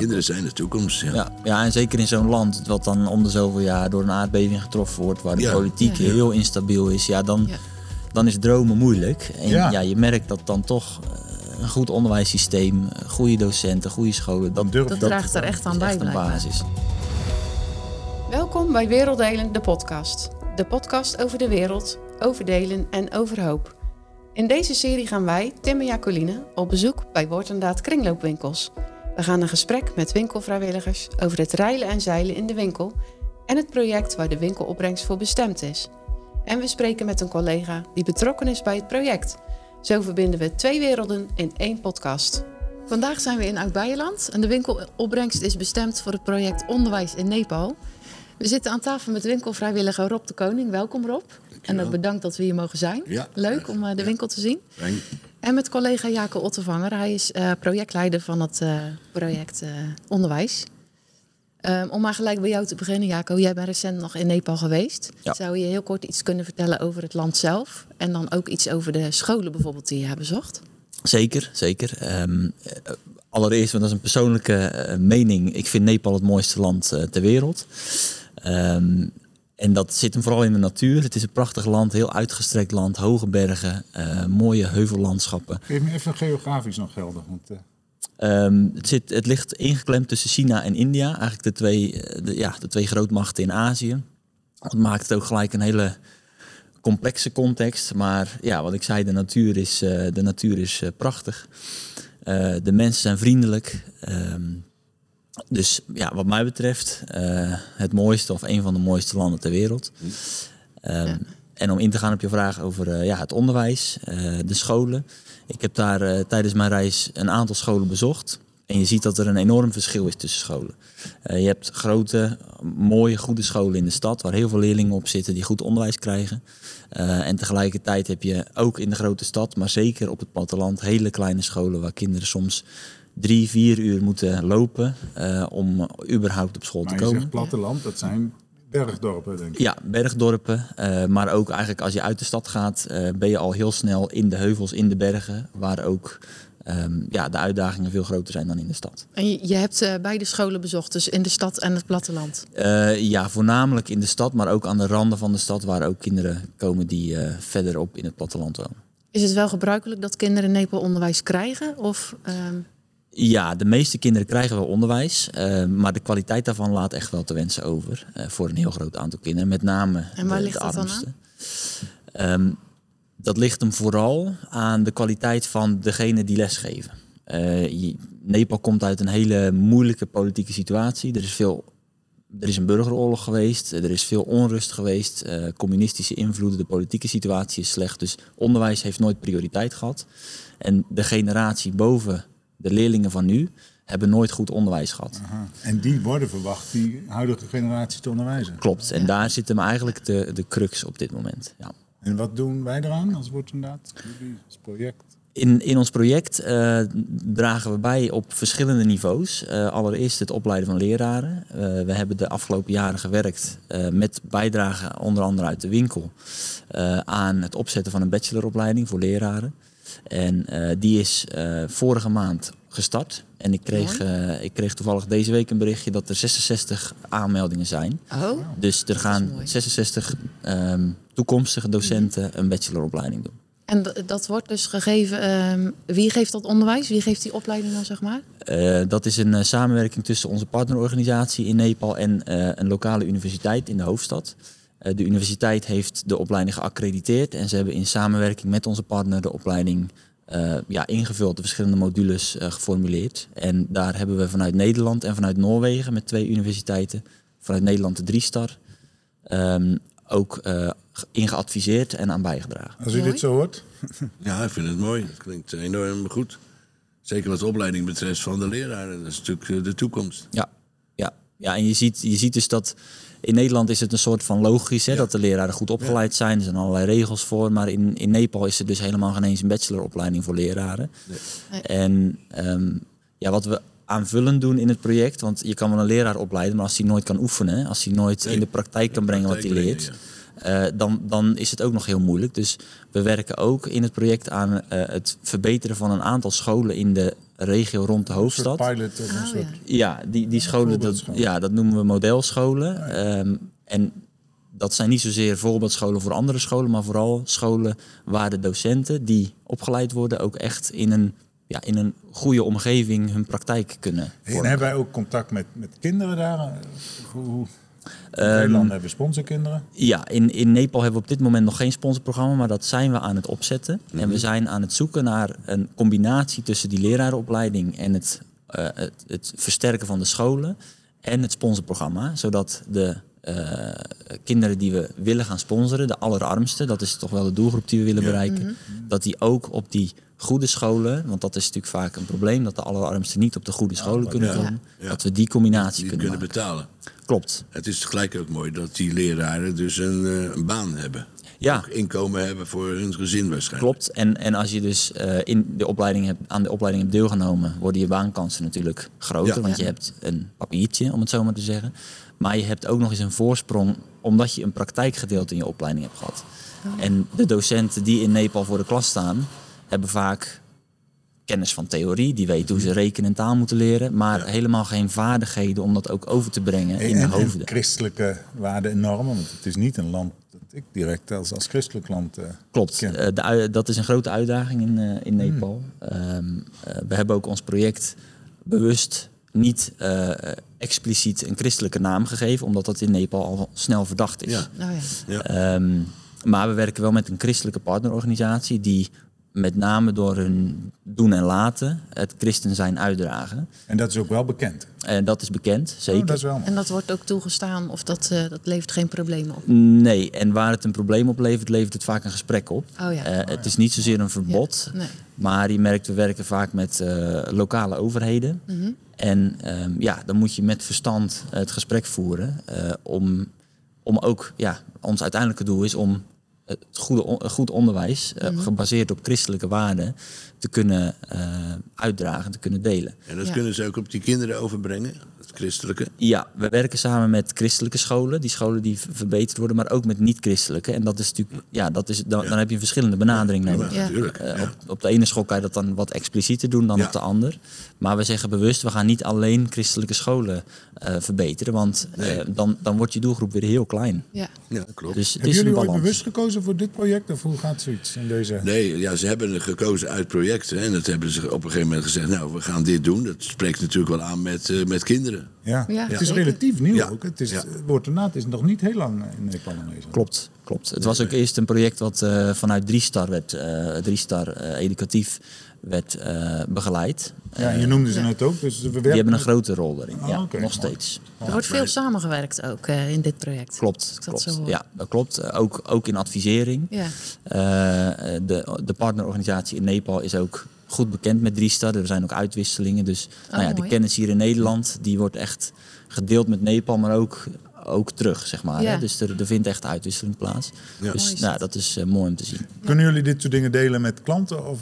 kinderen zijn de toekomst. Ja. Ja, ja, en zeker in zo'n land wat dan om de zoveel jaar door een aardbeving getroffen wordt, waar de Ja. politiek Ja. heel instabiel is, ja, dan, Ja. dan is dromen moeilijk. En Ja. ja. je merkt dat dan toch eh, een goed onderwijssysteem, eh, goede docenten, goede scholen, dat, durf- Dat draagt er echt aan bij, echt een basis. Welkom bij Werelddelen, de podcast. De podcast over de wereld, over delen en over hoop. In deze serie gaan wij, Tim en Jacoline, op bezoek bij Woord en Daad kringloopwinkels. We gaan een gesprek met winkelvrijwilligers over het reilen en zeilen in de winkel en het project waar de winkelopbrengst voor bestemd is. En we spreken met een collega die betrokken is bij het project. Zo verbinden we twee werelden in één podcast. Vandaag zijn we in Oud-Beijerland en de winkelopbrengst is bestemd voor het project Onderwijs in Nepal. We zitten aan tafel met winkelvrijwilliger Rob de Koning. Welkom Rob. En ook bedankt dat we hier mogen zijn. Ja. Leuk om eh, de winkel te zien. Fijn. En met collega Jaco Ottevanger. Hij is eh, projectleider van het eh, project eh, Onderwijs. Ehm, om maar gelijk bij jou te beginnen, Jaco. Jij bent recent nog in Nepal geweest. Ja. Zou je heel kort iets kunnen vertellen over het land zelf? En dan ook iets over de scholen bijvoorbeeld die je hebt bezocht? Zeker, zeker. Ehm, eh, allereerst, want dat is een persoonlijke mening. Ik vind Nepal het mooiste land ter wereld. Ehm, en dat zit hem vooral in de natuur. Het is een prachtig land, heel uitgestrekt land, hoge bergen, eh, mooie heuvellandschappen. Geef me even geografisch nog geldig. Want, eh, Ehm, het, zit, het ligt ingeklemd tussen China en India, eigenlijk de twee, eh, de, ja, de twee grootmachten in Azië. Dat maakt het ook gelijk een hele complexe context. Maar ja, wat ik zei, de natuur is, de natuur is prachtig. De mensen zijn vriendelijk. Ehm, dus ja, wat mij betreft, eh, het mooiste of een van de mooiste landen ter wereld. Ehm, Ja. En om in te gaan op je vraag over eh, ja, het onderwijs, eh, de scholen. Ik heb daar tijdens mijn reis een aantal scholen bezocht. En je ziet dat er een enorm verschil is tussen scholen. Je hebt grote, mooie, goede scholen in de stad waar heel veel leerlingen op zitten die goed onderwijs krijgen. En tegelijkertijd heb je ook in de grote stad, maar zeker op het platteland, hele kleine scholen waar kinderen soms drie, vier uur moeten lopen eh, om überhaupt op school maar te je komen. zegt platteland, dat zijn bergdorpen, denk ik. Ja, bergdorpen. eh, maar ook eigenlijk als je uit de stad gaat, eh, ben je al heel snel in de heuvels, in de bergen, waar ook ehm, ja, de uitdagingen veel groter zijn dan in de stad. En je, je hebt eh, beide scholen bezocht, dus in de stad en het platteland. Eh, ja, voornamelijk in de stad, maar ook aan de randen van de stad, waar ook kinderen komen die eh, verderop in het platteland wonen. Is het wel gebruikelijk dat kinderen in Nepal onderwijs krijgen? Of, ehm, Ja, de meeste kinderen krijgen wel onderwijs, eh, maar de kwaliteit daarvan laat echt wel te wensen over eh, voor een heel groot aantal kinderen, met name En waar de, ligt de dat dan armste. Ehm, dat ligt hem vooral aan de kwaliteit van degene die lesgeven. Je- Nepal komt uit een hele moeilijke politieke situatie. Er is veel er is een burgeroorlog geweest, er is veel onrust geweest, communistische invloeden, de politieke situatie is slecht. Dus onderwijs heeft nooit prioriteit gehad. En de generatie boven de leerlingen van nu hebben nooit goed onderwijs gehad. Aha. En die worden verwacht, die huidige generatie te onderwijzen. Klopt, en daar zit hem eigenlijk de, de crux op dit moment. Ja. En wat doen wij eraan als wordt inderdaad? Jullie als project? In, in ons project eh, dragen we bij op verschillende niveaus. Eh, allereerst het opleiden van leraren. Eh, we hebben de afgelopen jaren gewerkt eh, met bijdragen onder andere uit de winkel eh, aan het opzetten van een bacheloropleiding voor leraren. En eh, die is eh, vorige maand gestart. En ik kreeg, eh, ik kreeg toevallig deze week een berichtje dat er 66 aanmeldingen zijn. oh, Dus er gaan mooi. 66 ehm, toekomstige docenten een bacheloropleiding doen. en dat wordt dus gegeven. ehm, wie geeft dat onderwijs? Wie geeft die opleiding dan, zeg maar? Dat is een samenwerking tussen onze partnerorganisatie in Nepal en een lokale universiteit in de hoofdstad. Eh, de universiteit heeft de opleiding geaccrediteerd en ze hebben in samenwerking met onze partner de opleiding eh, ja, ingevuld, de verschillende modules eh, geformuleerd. En daar hebben we vanuit Nederland en vanuit Noorwegen met twee universiteiten, vanuit Nederland de Driestar, ehm, ook eh, in geadviseerd en aan bijgedragen. Als u Mooi. dit zo hoort, Ja, ik vind het mooi. Het klinkt enorm goed. Zeker wat de opleiding betreft van de leraren. Dat is natuurlijk de toekomst. Ja, ja. en je ziet, je ziet dus dat in Nederland is het een soort van logisch hè, dat de leraren goed opgeleid zijn. Er zijn allerlei regels voor. Maar in, in Nepal is er dus helemaal geen eens een bacheloropleiding voor leraren. Nee. En ehm, ja, wat we aanvullend doen in het project, want je kan wel een leraar opleiden, maar als hij nooit kan oefenen, als hij nooit Nee, in de praktijk kan brengen wat hij leert, eh, dan, dan is het ook nog heel moeilijk. Dus we werken ook in het project aan eh, het verbeteren van een aantal scholen in de regio rond de Een soort hoofdstad. pilot of een Oh, soort... ja. Ja, die, die scholen, dat, ja, dat noemen we modelscholen. Ehm, en dat zijn niet zozeer voorbeeldscholen voor andere scholen, maar vooral scholen waar de docenten die opgeleid worden ook echt in een, ja, in een goede omgeving hun praktijk kunnen En vormen. hebben wij ook contact met, met kinderen daar? Hoe, hoe- in Ehm, Nederland hebben sponsorkinderen. Ja, in, in Nepal hebben we op dit moment nog geen sponsorprogramma, maar dat zijn we aan het opzetten. En we zijn aan het zoeken naar een combinatie tussen die lerarenopleiding en het, eh, het, het versterken van de scholen en het sponsorprogramma. Zodat de kinderen die we willen gaan sponsoren, de allerarmste, dat is toch wel de doelgroep die we willen bereiken, dat die ook op die goede scholen, want dat is natuurlijk vaak een probleem, dat de allerarmsten niet op de goede scholen kunnen ja. komen, Ja. dat we die combinatie Die kunnen, kunnen maken. betalen. Klopt. Het is tegelijk ook mooi dat die leraren dus een, eh, een baan hebben. Ja. Ook inkomen hebben voor hun gezin waarschijnlijk. Klopt. En, en als je dus eh, in de opleiding hebt, aan de opleiding hebt deelgenomen, worden je baankansen natuurlijk groter. Ja. Want je hebt een papiertje, om het zo maar te zeggen. Maar je hebt ook nog eens een voorsprong, omdat je een praktijkgedeelte in je opleiding hebt gehad. En de docenten die in Nepal voor de klas staan, hebben vaak kennis van theorie. Die weten hoe ze rekenen en taal moeten leren. Maar helemaal geen vaardigheden om dat ook over te brengen in de en, en hoofden. christelijke waarden en normen. Want het is niet een land dat ik direct als, als christelijk land eh, Klopt. Eh, de, dat is een grote uitdaging in, eh, in Nepal. Ehm, eh, we hebben ook ons project bewust niet eh, expliciet een christelijke naam gegeven, omdat dat in Nepal al snel verdacht is. Ja. Oh ja. Ja. Ehm, maar we werken wel met een christelijke partnerorganisatie die met name door hun doen en laten het christen zijn uitdragen. En dat is ook wel bekend. En dat is bekend, zeker. Oh, dat is wel mooi. En dat wordt ook toegestaan of dat, eh, dat levert geen problemen op? Nee, en waar het een probleem oplevert, levert het vaak een gesprek op. Oh ja. Eh, het is niet zozeer een verbod, Ja, nee. maar je merkt, we werken vaak met eh, lokale overheden. Mhm. En ehm, ja, dan moet je met verstand het gesprek voeren eh, om, om ook, ja, ons uiteindelijke doel is om het goede, goed onderwijs, eh, Mhm. gebaseerd op christelijke waarden, te kunnen eh, uitdragen, te kunnen delen. En dat Ja. kunnen ze ook op die kinderen overbrengen, het christelijke. Ja, we werken samen met christelijke scholen, die scholen die verbeterd worden, maar ook met niet-christelijke. En dat is natuurlijk, ja, dat is, dan, dan heb je een verschillende benadering nodig. Ja. natuurlijk. Eh, op, op de ene school kan je dat dan wat explicieter doen dan Ja. op de ander. Maar we zeggen bewust, we gaan niet alleen christelijke scholen eh, verbeteren. Want eh, dan, dan wordt je doelgroep weer heel klein. Ja. Ja, klopt. Dus het Hebben is een jullie ooit balans. bewust gekozen voor dit project? Of hoe gaat zoiets in deze... Nee, ja, ze hebben gekozen uit projecten. En dat hebben ze op een gegeven moment gezegd, nou, we gaan dit doen. Dat spreekt natuurlijk wel aan met, eh, met kinderen. Ja. Ja, het is relatief nieuw Ja. ook. Het is, Ja. woord ernaat is nog niet heel lang in Nepal aanwezig. Klopt, klopt. Het was ook eerst een project wat eh, vanuit Driestar werd, eh Driestar eh, educatief werd eh, begeleid. Ja, en je noemde ze net ook. Dus we werken Die hebben een grote rol daarin. Ah, ja, oké, nog steeds. Er wordt veel samengewerkt ook eh, in dit project. Klopt, zo klopt. hoor. Ja, dat klopt. Eh, Ook, ook in Ja. Eh, de, de partnerorganisatie in Nepal is ook goed bekend met Driestar. Er zijn ook uitwisselingen. Dus nou ja, de Oh, kennis hier in Nederland die wordt echt gedeeld met Nepal, maar ook, ook terug, zeg maar. Ja. Hè? Dus er, er vindt echt uitwisseling plaats. Ja. Dus nou, dat. is eh, mooi om te zien. Kunnen jullie dit soort dingen delen met klanten of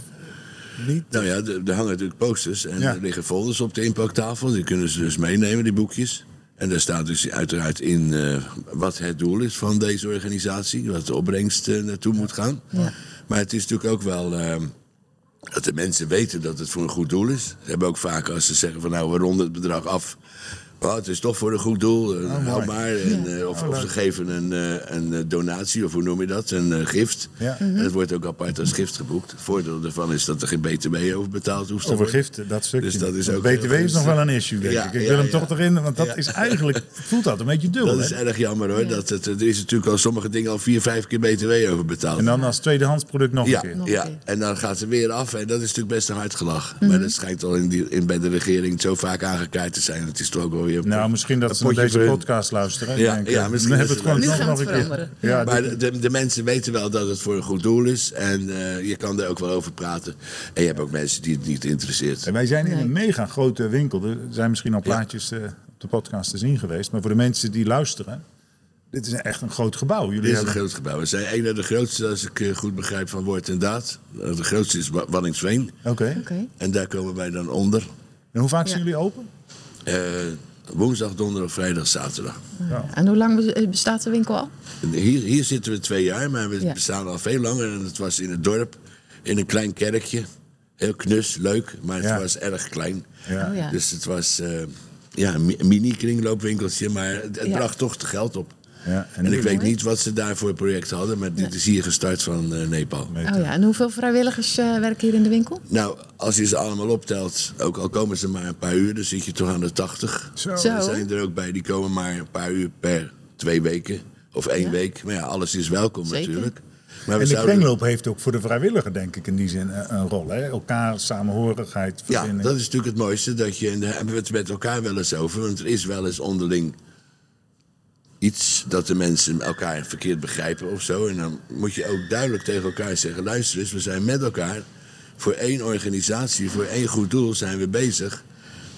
niet? Nou ja, er hangen natuurlijk posters en Ja. er liggen folders op de impacttafel. Die kunnen ze dus meenemen, die boekjes. En daar staat dus uiteraard in eh, wat het doel is van deze organisatie. Wat de opbrengst eh, naartoe moet gaan. Ja. Maar het is natuurlijk ook wel eh, dat de mensen weten dat het voor een goed doel is. Ze hebben ook vaak als ze zeggen van nou we ronden het bedrag af. Oh, het is toch voor een goed doel, eh, hou maar. En, Ja. eh, of, Oh, of ze geven een, eh, een eh, donatie, of hoe noem je dat? Een eh, gift. Ja. En het wordt ook apart als gift geboekt. Het voordeel daarvan is dat er geen btw over betaald hoeft te Over worden. giften, dat stukje. Dus dat is ook BTW heel is nog wel een issue, denk Ja, ik. Ik ja, wil hem ja. toch erin, want dat Ja. is eigenlijk... Voelt altijd een beetje dubbel, Dat is erg jammer hoor. Dat het, er is natuurlijk al sommige dingen al vier, vijf keer btw over betaald. En dan als tweedehands product nog ja, een keer. Nog ja. keer. en dan gaat het weer af. En dat is natuurlijk best een hard gelach. Maar dat schijnt al in die, in, bij de regering zo vaak aangekaart te zijn. Het is toch ook wel weer... Nou, misschien dat ze naar deze podcast luisteren. en Ja, denken, ja, misschien dan hebben we het gewoon nog nog het een keer. Ja, Maar de, de, de mensen weten wel dat het voor een goed doel is. En eh, je kan er ook wel over praten. En je hebt ook mensen die het niet interesseert. En wij zijn in een mega grote winkel. Er zijn misschien al plaatjes eh, op de podcast te zien geweest. Maar voor de mensen die luisteren, dit is echt een groot gebouw. Jullie Dit is een hebben... groot gebouw. We zijn een van de grootste, als ik eh, goed begrijp, van woord en daad. De grootste is Wa- Waddinxveen. Oké. Oké. En daar komen wij dan onder. En hoe vaak Ja. zijn jullie open? Eh, Woensdag, donderdag, vrijdag, zaterdag. En hoe lang be- bestaat de winkel al? En Hier, hier zitten we twee jaar, maar we Ja. bestaan al veel langer. En het was in het dorp, in een klein kerkje. Heel knus, leuk, maar het Ja. was erg klein. Ja. Oh ja. Dus het was eh, ja, een mi- een mini-kringloopwinkeltje, maar het, het Ja. bracht toch te geld op. Ja, En ik weet niet wat ze daar voor project hadden, maar dit is hier gestart van eh, Nepal. Oh ja, en hoeveel vrijwilligers eh, werken hier in de winkel? Nou, als je ze allemaal optelt, ook al komen ze maar een paar uur, dan zit je toch aan de 80. Zo. Zo. Er zijn er ook bij die komen maar een paar uur per twee weken of één Ja. week. Maar ja, alles is welkom Zeker. natuurlijk. Maar we En de zouden- kringloop heeft ook voor de vrijwilliger, denk ik, in die zin een, een rol. Hè? Elkaar, samenhorigheid, Ja, verbinding. dat is natuurlijk het mooiste. Dat je, en daar hebben we het met elkaar wel eens over. Want er is wel eens onderling iets dat de mensen elkaar verkeerd begrijpen of zo. En dan moet je ook duidelijk tegen elkaar zeggen: luister eens, we zijn met elkaar voor één organisatie, voor één goed doel zijn we bezig.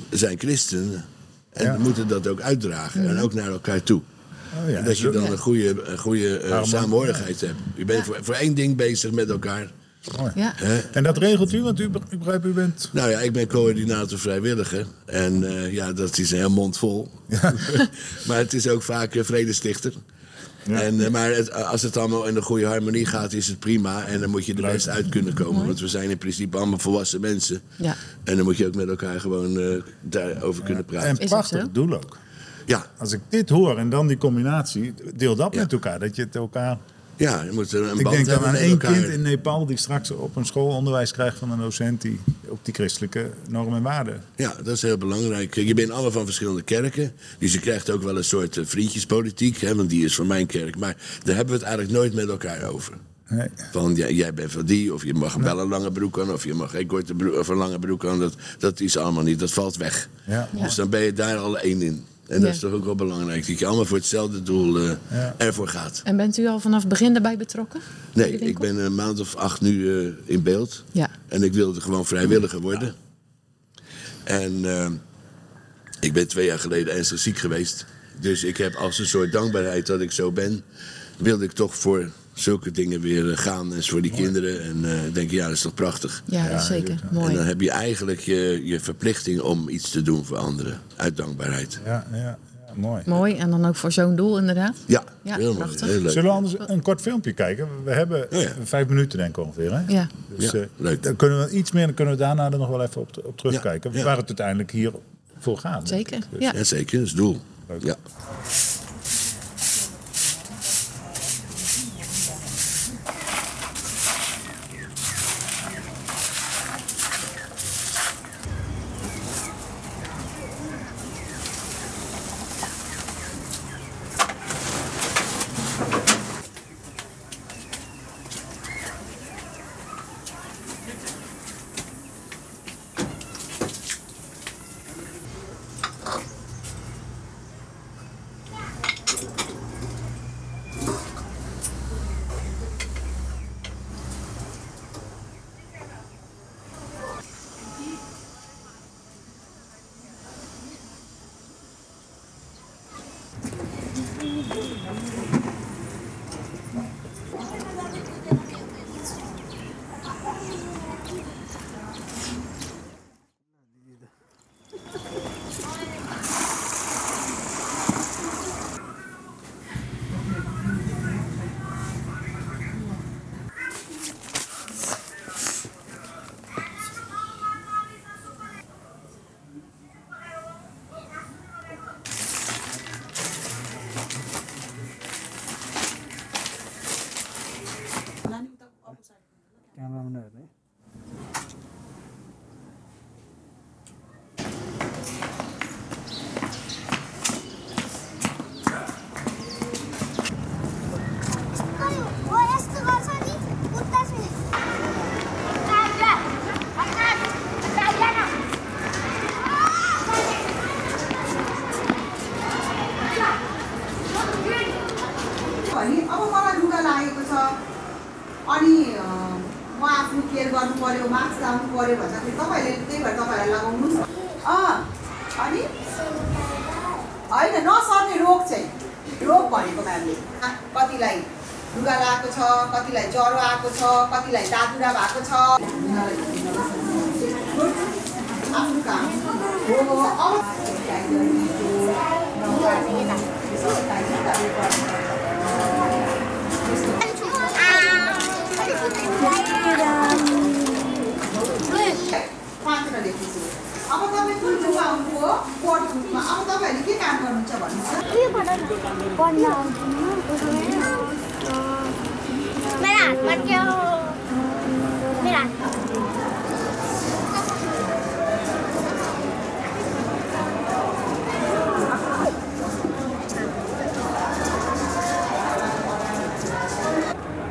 We zijn christenen en Ja. we moeten dat ook uitdragen en ook naar elkaar toe. Oh ja, En dat je dan een goede, een goede eh, samenhorigheid hebt. Je bent voor, voor één ding bezig met elkaar. Mooi. Ja. En dat regelt u, want u, ik begrijp, u bent... Nou ja, ik ben coördinator vrijwilliger. En eh, ja, dat is een heel mond vol. maar het is ook vaak eh, vredestichter. En, eh, maar het, als het allemaal in een goede harmonie gaat, is het prima. En dan moet je er best uit kunnen komen. Want we zijn in principe allemaal volwassen mensen. Ja. En dan moet je ook met elkaar gewoon eh, daarover kunnen En praten. ook prachtig doel ook. Ja, Als ik dit hoor en dan die combinatie, deel dat Ja. met elkaar. Dat je het elkaar... ja je moet een Ik denk dan aan één elkaar. kind in Nepal die straks op een school onderwijs krijgt van een docent die ook die christelijke normen en waarden. Ja, dat is heel belangrijk. Je bent allemaal van verschillende kerken. Dus je krijgt ook wel een soort eh, vriendjespolitiek. Hè, want die is van mijn kerk. Maar daar hebben we het eigenlijk nooit met elkaar over. Nee. Van ja, jij bent van die, of je mag wel een lange broek aan, of je mag geen korte broek of een lange broek aan. Dat, dat is allemaal niet, dat valt weg. Ja. Dus dan ben je daar al één in. En dat is toch ook wel belangrijk, dat je allemaal voor hetzelfde doel eh, Ja. ervoor gaat. En bent u al vanaf het begin erbij betrokken? Nee, ik ben een maand of acht nu eh, in beeld. Ja. En ik wilde gewoon vrijwilliger worden. En eh, ik ben twee jaar geleden ernstig ziek geweest. Dus ik heb als een soort dankbaarheid dat ik zo ben, wilde ik toch voor zulke dingen weer eh, gaan. En voor die kinderen. En eh, ik denk, ja, dat is toch prachtig. Ja, zeker. En Mooi. dan heb je eigenlijk je, je verplichting om iets te doen voor anderen. Uit dankbaarheid. Ja, ja, ja, mooi. Mooi. En dan ook voor zo'n doel inderdaad. Ja, Ja, heel mooi. prachtig. Heel leuk. Zullen we anders een kort filmpje kijken? We hebben Oh ja. vijf minuten denk ik ongeveer. Hè? Ja. Dus Ja, eh, leuk. dan kunnen we iets meer, dan kunnen we daarna er nog wel even op, op terugkijken. Ja, ja. Waar het uiteindelijk hier voor gaat. Zeker. Dus- Ja. Ja, zeker. Dat is het doel. Leuk. Ja.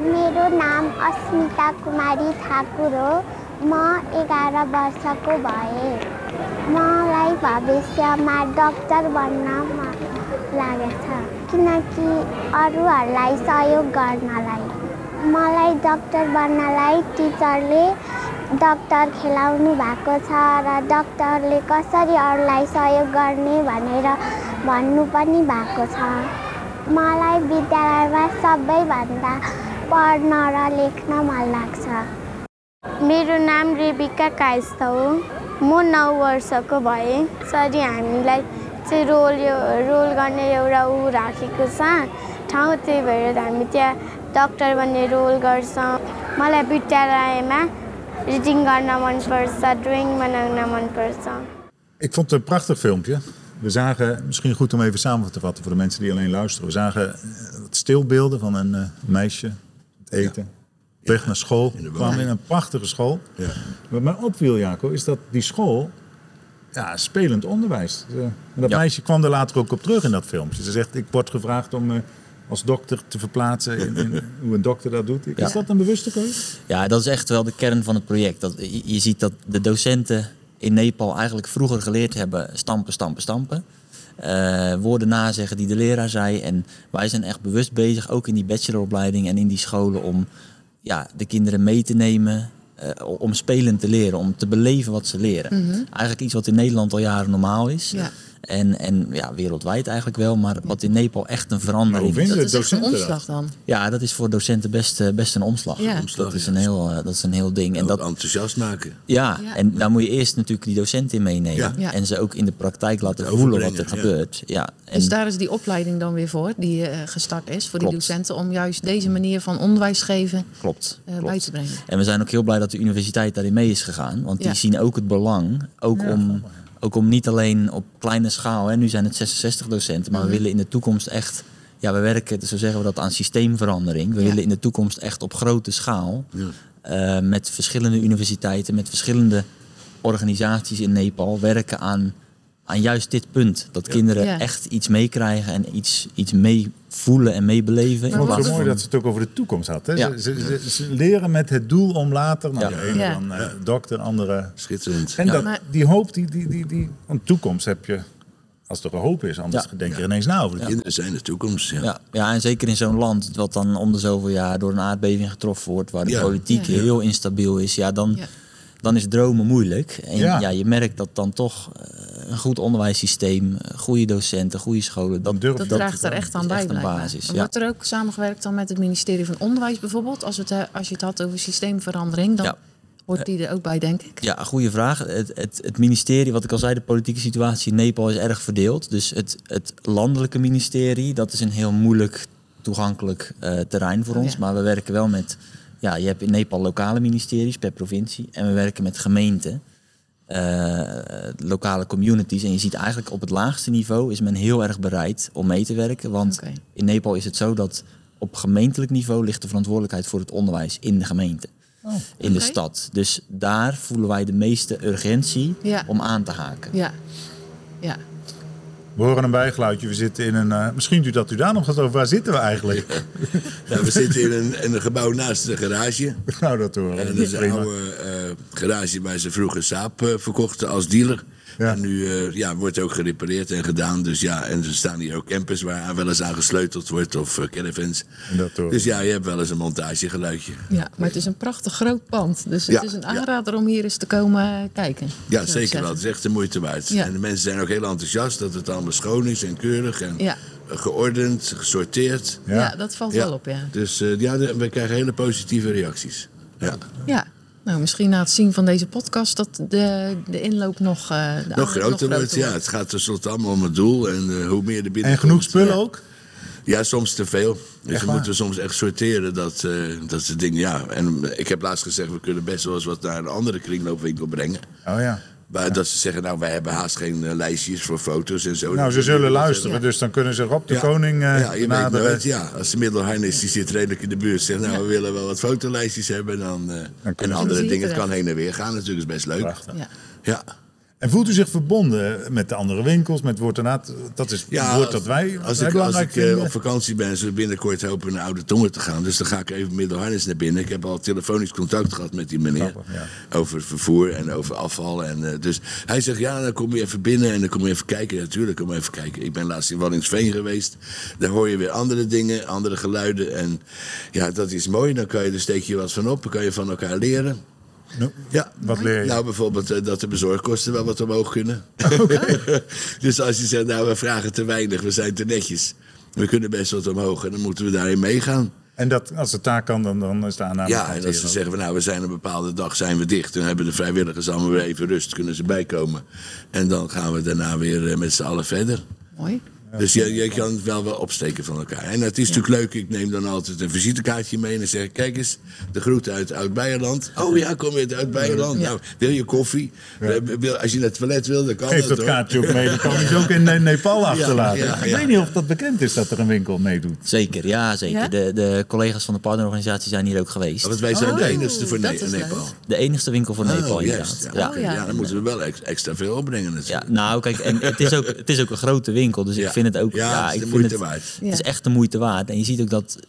मेरो नाम अस्मिता कुमारी ठाकुर हो। म एघार वर्षको भएँ। मलाई भविष्यमा डक्टर बन्न लागेको छ किनकि अरूहरूलाई सहयोग गर्नलाई मलाई डक्टर बन्नलाई टिचरले डक्टर खेलाउनु भएको छ र डक्टरले कसरी अरूलाई सहयोग गर्ने भनेर भन्नु पनि भएको छ मलाई विद्यालयमा सबैभन्दा पढ्न र लेख्न मन लाग्छ मेरो नाम रेबिका कायस्थ हो म नौ वर्षको भएँ सरी हामीलाई चाहिँ रोल यो रोल गर्ने एउटा ऊ राखेको छ ठाउँ त्यही भएर हामी त्यहाँ डक्टर बन्ने रोल गर्छौँ मलाई विद्यालयमा रिडिङ गर्न मनपर्छ ड्रइङ बनाउन मनपर्छ Ik vond het een prachtig filmpje. We zagen, misschien goed om even samen te vatten voor de mensen die alleen luisteren. We zagen eh, wat stilbeelden van een eh, meisje, het eten, weg naar school. We kwamen in een prachtige school. Ja. Wat mij opviel, Jaco, is dat die school ja, spelend onderwijs. Eh, en dat meisje kwam er later ook op terug in dat filmpje. Ze zegt, ik word gevraagd om eh, als dokter te verplaatsen in, in hoe een dokter dat doet. Is Ja. dat een bewuste keuze? Ja, dat is echt wel de kern van het project. Dat, je, je ziet dat de docenten in Nepal eigenlijk vroeger geleerd hebben stampen, stampen, stampen. Eh, woorden nazeggen die de leraar zei. En wij zijn echt bewust bezig, ook in die bacheloropleiding en in die scholen, om ja, de kinderen mee te nemen. eh, om spelend te leren, om te beleven wat ze leren. Eigenlijk iets wat in Nederland al jaren normaal is. Ja. En, en ja, wereldwijd eigenlijk wel, maar wat in Nepal echt een Maar verandering hoe vinden Dat de is een docenten dat? omslag dan. Ja, dat is voor docenten best, eh, best een omslag. Ja. Omslag, dat, is een heel, eh, dat is een heel ding. En dat, enthousiast maken. ja, Ja. en daar moet je eerst natuurlijk die docent in meenemen. Ja. Ja. En ze ook in de praktijk laten voelen wat er gebeurt. Ja. En, Dus daar is die opleiding dan weer voor, die eh, gestart is voor die docenten, om juist deze manier van onderwijs geven klopt, klopt. bij te brengen. En we zijn ook heel blij dat de universiteit daarin mee is gegaan. Want Ja. die zien ook het belang. Ook, om, ook om niet alleen op kleine schaal. Hè, nu zijn het 66 docenten. Maar Mhm. we willen in de toekomst echt... Ja, we werken, zo zeggen we dat, aan systeemverandering. We Ja. willen in de toekomst echt op grote schaal... Ja. eh, met verschillende universiteiten, met verschillende organisaties in Nepal... werken aan, aan juist dit punt. Dat kinderen Ja. echt iets meekrijgen en iets, iets meevoelen en meebeleven. Het zo mooi dat ze het ook over de toekomst had. Hè? Ja. Ze, ze, ze- ze leren met het doel om later, nou, Ja. de ene Ja. dan eh, dokter, andere... Schitterend. En Ja. dat, die hoop, die, die, die, die, want toekomst heb je, als er een hoop is, anders Ja. denk je er ineens na over. de Kinderen zijn de toekomst. Ja. Ja, ja, en zeker in zo'n land wat dan om de zoveel jaar door een aardbeving getroffen wordt, waar de Ja. politiek Ja. heel instabiel is, ja, dan, Ja. Dan is dromen moeilijk. En Ja. ja. je merkt dat dan toch eh, een goed onderwijssysteem, eh, goede docenten, goede scholen, dat, durf Dat dat draagt er echt aan bij, echt een basis, En ja. Wordt er ook samengewerkt dan met het ministerie van Onderwijs bijvoorbeeld? Als, het, eh, als je het had over systeemverandering, dan Ja. hoort die er ook bij, denk ik. Ja, goede vraag. Het, het, het ministerie, wat ik al zei, de politieke situatie in Nepal is erg verdeeld. Dus het, het landelijke ministerie, dat is een heel moeilijk toegankelijk eh, terrein voor ons. Ja. Maar we werken wel met, ja, je hebt in Nepal lokale ministeries per provincie. En we werken met gemeenten, eh, lokale communities. En je ziet eigenlijk op het laagste niveau is men heel erg bereid om mee te werken. Want in Nepal is het zo dat op gemeentelijk niveau ligt de verantwoordelijkheid voor het onderwijs in de gemeente. in de stad. Dus daar voelen wij de meeste urgentie Ja. om aan te haken. Ja. Ja. We horen een bijgeluidje. We zitten in een. eh, misschien doet dat u daar nog wat over. Waar zitten we eigenlijk? Ja, we zitten in een, in een gebouw naast de garage. nou, dat horen we. En dat is een oude eh, garage waar ze vroeger saap eh, verkochten als dealer. Ja. En nu eh, ja, wordt ook gerepareerd en gedaan. Dus ja, en er staan hier ook campers waar aan wel eens aan gesleuteld wordt of eh, caravans. Dus ja, je hebt wel eens een montagegeluidje. ja, maar het is een prachtig groot pand. Dus het Ja, is een ja. aanrader om hier eens te komen eh, kijken. Ja, zeker wel. Het is echt de moeite waard. Ja. En de mensen zijn ook heel enthousiast dat het allemaal schoon is en keurig en Ja. geordend, gesorteerd. Ja, Ja. dat valt Ja. wel op, ja. Dus eh, ja, we krijgen hele positieve reacties. Ja. Ja. Nou, misschien na het zien van deze podcast dat de, de inloop nog, eh, de Nog groter wordt, ja. Het gaat tenslotte allemaal om het doel. En eh, hoe meer er binnen En genoeg spullen ook? Ja, soms te veel. Dus Echt we waar? moeten soms echt sorteren dat, eh dat ze dingen... Ja, en ik heb laatst gezegd, we kunnen best wel eens wat naar een andere kringloopwinkel brengen. Oh ja. Waar dat ze zeggen, nou, wij hebben haast geen eh, lijstjes voor foto's en zo. Nou, ze zullen luisteren, dus dan kunnen ze Rob de Koning eh ja, je weet naderen. nooit, ja. Als de middelharn is, die zit redelijk in de buurt. Zegt, nou, we willen wel wat fotolijstjes hebben. Dan, eh, en kunnen ze- andere dingen. Het het kan heen en weer gaan natuurlijk. is best leuk. Prachtig. Ja. Ja. En voelt u zich verbonden met de andere winkels, met Woortenaat? Dat is het woord dat wij, als ik, als ik eh, op vakantie ben, zullen binnenkort hopen naar Oude Tongen te gaan. Dus dan ga ik even middelharnis naar binnen. Ik heb al telefonisch contact gehad met die meneer. Grappig, ja. Over vervoer en over afval. En, eh, dus hij zegt, ja, dan kom je even binnen en dan kom je even kijken. Natuurlijk, kom even kijken. Ik ben laatst in Wallingsveen geweest. Daar hoor je weer andere dingen, andere geluiden. En ja, dat is mooi. Dan kan je, er steek je wat van op. Dan kan je van elkaar leren. Nou, Ja. Wat leer je? Nou, bijvoorbeeld eh, dat de bezorgkosten wel wat omhoog kunnen. dus als je zegt, nou, we vragen te weinig, we zijn te netjes. We kunnen best wat omhoog en dan moeten we daarin meegaan. En dat, als het daar kan, dan, dan is de aanname. Ja, en als ze zeggen, van, nou, we zijn een bepaalde dag zijn we dicht. Dan hebben de vrijwilligers allemaal weer even rust, kunnen ze bijkomen. En dan gaan we daarna weer eh, met z'n allen verder. Mooi. Dus je, je kan het wel wel opsteken van elkaar. En het is natuurlijk leuk, ik neem dan altijd een visitekaartje mee... en dan zeg ik, kijk eens, de groeten uit Oud-Beierland. Oh ja, kom je uit Oud-Beierland? Nou, wil je koffie? Eh, Wil, als je naar het toilet wil, dan kan Geef dat, dat kaartje ook mee. Dan kan je ze ook in Ne- Nepal achterlaten. ja, Ik ja. weet niet of dat bekend is dat er een winkel meedoet. Zeker, ja zeker. Ja? De, de collega's van de partnerorganisatie zijn hier ook geweest. Want wij zijn de Oh, enigste voor dat Ne- is leuk. Nepal. De enigste winkel voor Nepal Oh, inderdaad. juist, Ja. Oh, ja. Ja, dan moeten we wel ex- extra veel opbrengen Ja, natuurlijk. nou kijk, en het is ook, het is ook een grote winkel, dus Ja. ik vind het ook, Ja, ja, het is ik de vind moeite het, waard. het is echt de moeite waard. En je ziet ook dat,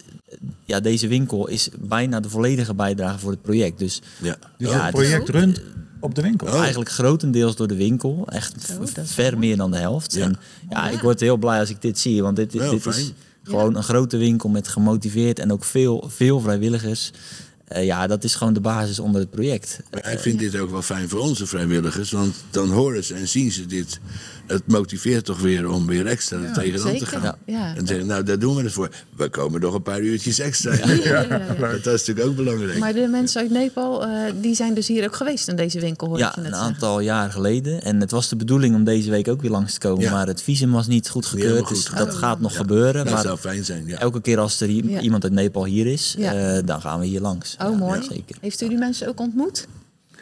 ja, deze winkel is bijna de volledige bijdrage voor het project. Dus Ja. Dus Ja, het het project runt op de winkel. Oh. eigenlijk grotendeels door de winkel, echt is ver meer dan de helft. Ja. En ja, ik word heel blij als ik dit zie, want dit, dit, dit is gewoon een grote winkel met gemotiveerd en ook veel, veel vrijwilligers. Eh, ja, dat is gewoon de basis onder het project. Maar ik vind dit ook wel fijn voor onze vrijwilligers, want dan horen ze en zien ze dit. Het motiveert toch weer om weer extra er tegenaan te gaan. Ja. Ja. En zeggen, nou, daar doen we het voor. We komen nog een paar uurtjes extra. Ja, ja, ja. Dat is natuurlijk ook belangrijk. Maar de mensen uit Nepal, eh, die zijn dus hier ook geweest in deze winkel, hoor ik Ja, je net een zeggen. aantal jaar geleden. En het was de bedoeling om deze week ook weer langs te komen. Ja. Maar het visum was niet goed gekeurd. goed Dus dat gaat nog gebeuren. dat maar zou fijn zijn, ja. elke keer als er Ja. iemand uit Nepal hier is, Ja. eh, dan gaan we hier langs. Oh, Ja, mooi. Zeker. Heeft u die mensen ook ontmoet?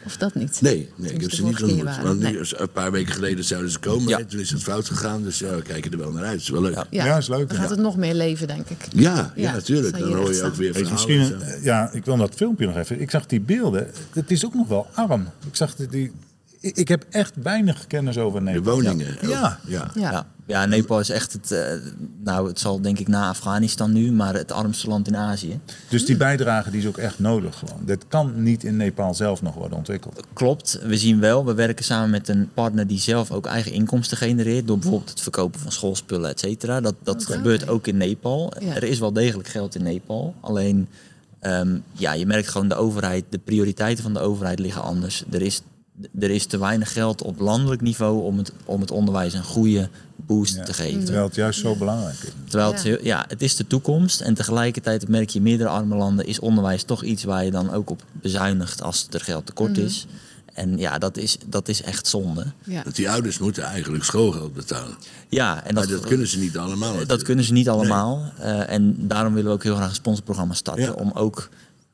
Of dat niet? Nee, nee ik heb ze niet ontmoet. waren. Want nu, Nee. een paar weken geleden zouden ze komen. Ja. hè, Toen is het fout gegaan. Dus ja, we kijken er wel naar uit. Het is wel leuk. Ja. Ja, Ja, Ja, is leuk, Dan ja. gaat het nog meer leven, denk ik. ja, Ja, natuurlijk. Dan hoor je ook weer verhalen. misschien, ja, ik wil dat filmpje nog even. Ik zag die beelden. Het is ook nog wel arm. Ik zag die, die ik, ik heb echt weinig kennis over De Nepal. woningen. ook. Ja. ja. Ja. Ja. ja, Nepal is echt het, eh, nou het zal denk ik na Afghanistan nu, maar het armste land in Azië. Dus die bijdrage die is ook echt nodig gewoon. Dat kan niet in Nepal zelf nog worden ontwikkeld. Klopt, we zien wel, we werken samen met een partner die zelf ook eigen inkomsten genereert. Door bijvoorbeeld het verkopen van schoolspullen, et cetera. Dat, dat gebeurt ook in Nepal. Ja. Er is wel degelijk geld in Nepal. Alleen, ehm, ja, je merkt gewoon de overheid, de prioriteiten van de overheid liggen anders. Er is, er is te weinig geld op landelijk niveau om het, om het onderwijs een goede boost Ja. te geven. Terwijl het juist zo belangrijk is. Terwijl het, Ja. het is de toekomst en tegelijkertijd merk je in meerdere arme landen is onderwijs toch iets waar je dan ook op bezuinigt als er geld tekort Mhm. is. En ja, dat is, dat is echt zonde. Ja. Want die ouders moeten eigenlijk schoolgeld betalen. Ja, en Maar dat, dat kunnen ze niet allemaal. dat kunnen ze niet allemaal. Eh, en daarom willen we ook heel graag een sponsorprogramma starten. Ja. Om ook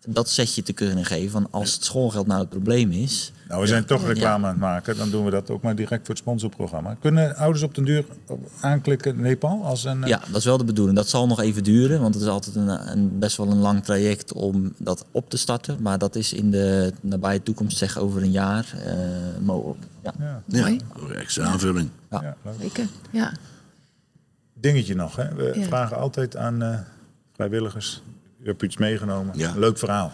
dat setje te kunnen geven van als het schoolgeld nou het probleem is. Nou, we zijn toch reclame aan het maken. Dan doen we dat ook maar direct voor het sponsorprogramma. Kunnen ouders op den duur aanklikken Nepal als een... eh, Ja, dat is wel de bedoeling. Dat zal nog even duren, want het is altijd een, een, best wel een lang traject om dat op te starten. Maar dat is in de nabije toekomst, zeg over een jaar, eh mogelijk. Ja. Ja, Ja, Mooi. extra aanvulling. Ja. Zeker. Ja. Dingetje nog. Hè? We Ja. vragen altijd aan eh, vrijwilligers. U hebt iets meegenomen. Ja. Leuk verhaal.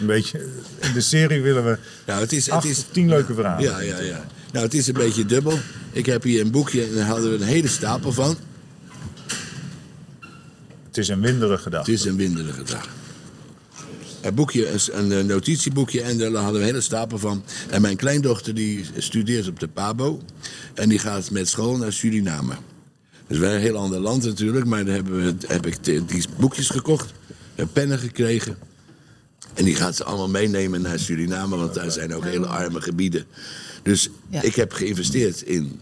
Een beetje, in de serie willen we Nou, het is, het is, tien leuke verhalen. Ja, ja, ja. Nou, het is een beetje dubbel. Ik heb hier een boekje en daar hadden we een hele stapel van. Het is een winderige dag. Het is een winderige dag. Een boekje, een, notitieboekje en daar hadden we een hele stapel van. En mijn kleindochter die studeert op de PABO. En die gaat met school naar Suriname. Dus wel een heel ander land natuurlijk. Maar daar hebben we, heb ik die boekjes gekocht. Heb pennen gekregen. En die gaat ze allemaal meenemen naar Suriname. Want daar zijn ook hele arme gebieden. Dus Ja. ik heb geïnvesteerd in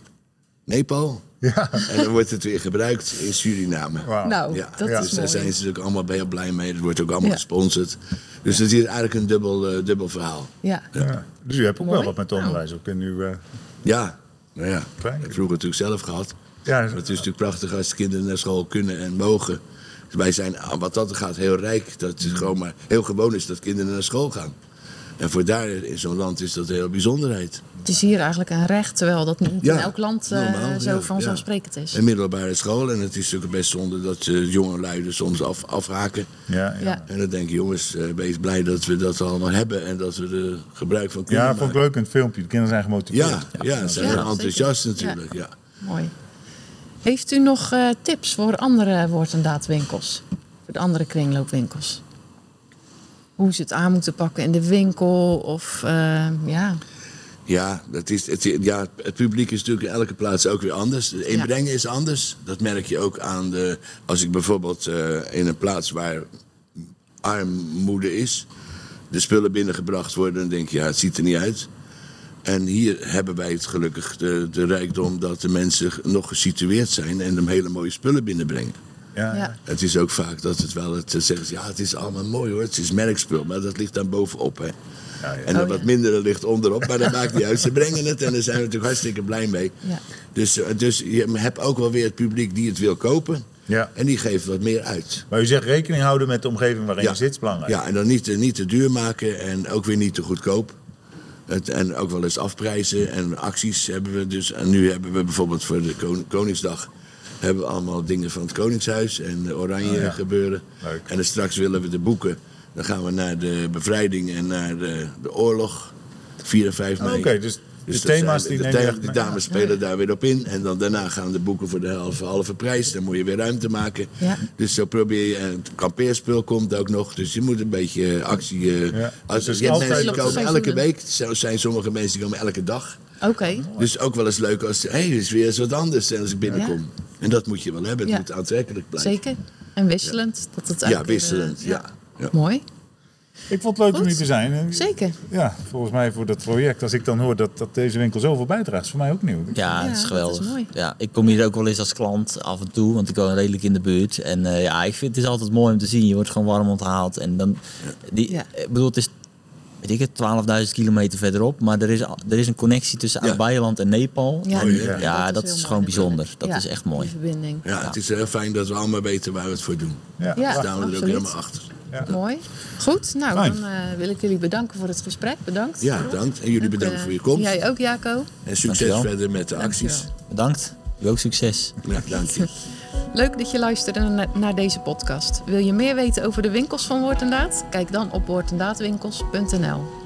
Nepal. Ja. En dan wordt het weer gebruikt in Suriname. Wauw. Nou, Ja, dat dus is daar mooi. zijn ze natuurlijk allemaal heel blij mee. Het wordt ook allemaal Ja. gesponsord. Dus het is eigenlijk een dubbel, eh, dubbel verhaal. Ja. Ja. Dus u hebt ook Mooi. wel wat met onderwijs ook in uw... eh, Ja, nou ja. Ik heb vroeger natuurlijk zelf gehad. Ja, Maar het is natuurlijk prachtig als de kinderen naar school kunnen en mogen. Dus wij zijn, ah, wat dat gaat, heel rijk. Dat het gewoon maar heel gewoon is dat kinderen naar school gaan. En voor daar in zo'n land is dat een hele bijzonderheid. Het is hier eigenlijk een recht, terwijl dat niet Ja, in elk land eh, normaal, zo ja, vanzelfsprekend is. Een middelbare school. En het is natuurlijk best zonde dat uh, jonge soms af, afhaken. ja, ja. Ja. En dan denk ik, jongens, eh, wees blij dat we dat allemaal hebben. En dat we er gebruik van kunnen Ja, vond ik leuk in het filmpje. De kinderen zijn gemotiveerd. Ja, ja, ze zijn Ja, enthousiast natuurlijk. Ja. Mooi. Heeft u nog eh, tips voor andere woord- en daadwinkels? Voor de andere kringloopwinkels? Hoe ze het aan moeten pakken in de winkel? Of eh, ja, Ja, dat is, het, ja, het publiek is natuurlijk in elke plaats ook weer anders. Het inbrengen is anders. Dat merk je ook aan de. Als ik bijvoorbeeld eh, in een plaats waar armoede is, de spullen binnengebracht worden, dan denk je, ja, het ziet er niet uit. En hier hebben wij het gelukkig de, de rijkdom dat de mensen nog gesitueerd zijn en hem hele mooie spullen binnenbrengen. Ja, ja. Het is ook vaak dat het wel het zeggen, ze, ja, het is allemaal mooi hoor, het is merkspul, maar dat ligt dan bovenop. Hè. Ja, ja. En dan Oh, wat ja. mindere ligt onderop, maar dat maakt niet uit. Ze brengen het en daar zijn we natuurlijk hartstikke blij mee. Ja. Dus, eh, dus je hebt ook wel weer het publiek die het wil kopen. Ja. En die geeft wat meer uit. Maar u zegt rekening houden met de omgeving waarin je zit, is belangrijk. Ja, en dan niet, te- niet te duur maken en ook weer niet te goedkoop. Het, en ook wel eens afprijzen en acties hebben we dus. En nu hebben we bijvoorbeeld voor de Kon- Koningsdag... hebben we allemaal dingen van het Koningshuis en de Oranje Oh ja. gebeuren. Leuk. En dan straks willen we de boeken. Dan gaan we naar de bevrijding en naar de, de oorlog. 4 en 5 Oh, mei. Oké, dus, Dus de thema's zijn- die de, neem je thema- echt de mee. dames spelen daar weer op in. En dan daarna gaan de boeken voor de halve, halve prijs. Dan moet je weer ruimte maken. Ja. Dus zo probeer je. En het kampeerspul komt ook nog. Dus je moet een beetje eh, actie. eh, Ja, als, dus je hebt altijd- mensen die komen elke week. Zo zijn sommige mensen die komen elke dag. oké. Dus ook wel eens leuk als. Hé, hey, is weer eens wat anders. Als ik binnenkom. En dat moet je wel hebben. Het Ja. moet aantrekkelijk blijven. Zeker. En wisselend. Dat het Ja, wisselend. eh, Ja. ja. Mooi. Ik vond het leuk om hier te zijn. Zeker. Ja, volgens mij voor dat project. Als ik dan hoor dat, dat deze winkel zoveel bijdraagt, is voor mij ook nieuw. Ja, Ja, het dat is is geweldig. mooi. Ja, ik kom hier ook wel eens als klant af en toe, want ik woon redelijk in de buurt. En eh, ja, ik vind het is altijd mooi om te zien. Je wordt gewoon warm onthaald. En dan, die, Ja. ik bedoel, het is, weet ik het, 12.000 kilometer verderop. Maar er is, er is een connectie tussen Ja. En Nepal. Ja, ja, dat, is gewoon bijzonder. Dat Ja, is echt mooi. Die verbinding. Ja, het is heel fijn dat we allemaal weten waar we het voor doen. Ja, Ja. Dus staan we er ook helemaal achter. Mooi. Goed, nou Fijn. dan eh, wil ik jullie bedanken voor het gesprek. Bedankt. Ja, bedankt. En jullie bedankt eh, voor je komst. Jij ook, Jaco. En succes Dankjewel. verder met de acties. Dankjewel. Bedankt. U ook succes. Ja, dank je. Leuk dat je luisterde na- naar deze podcast. Wil je meer weten over de winkels van Woord en Daad? Kijk dan op woordendaadwinkels.nl.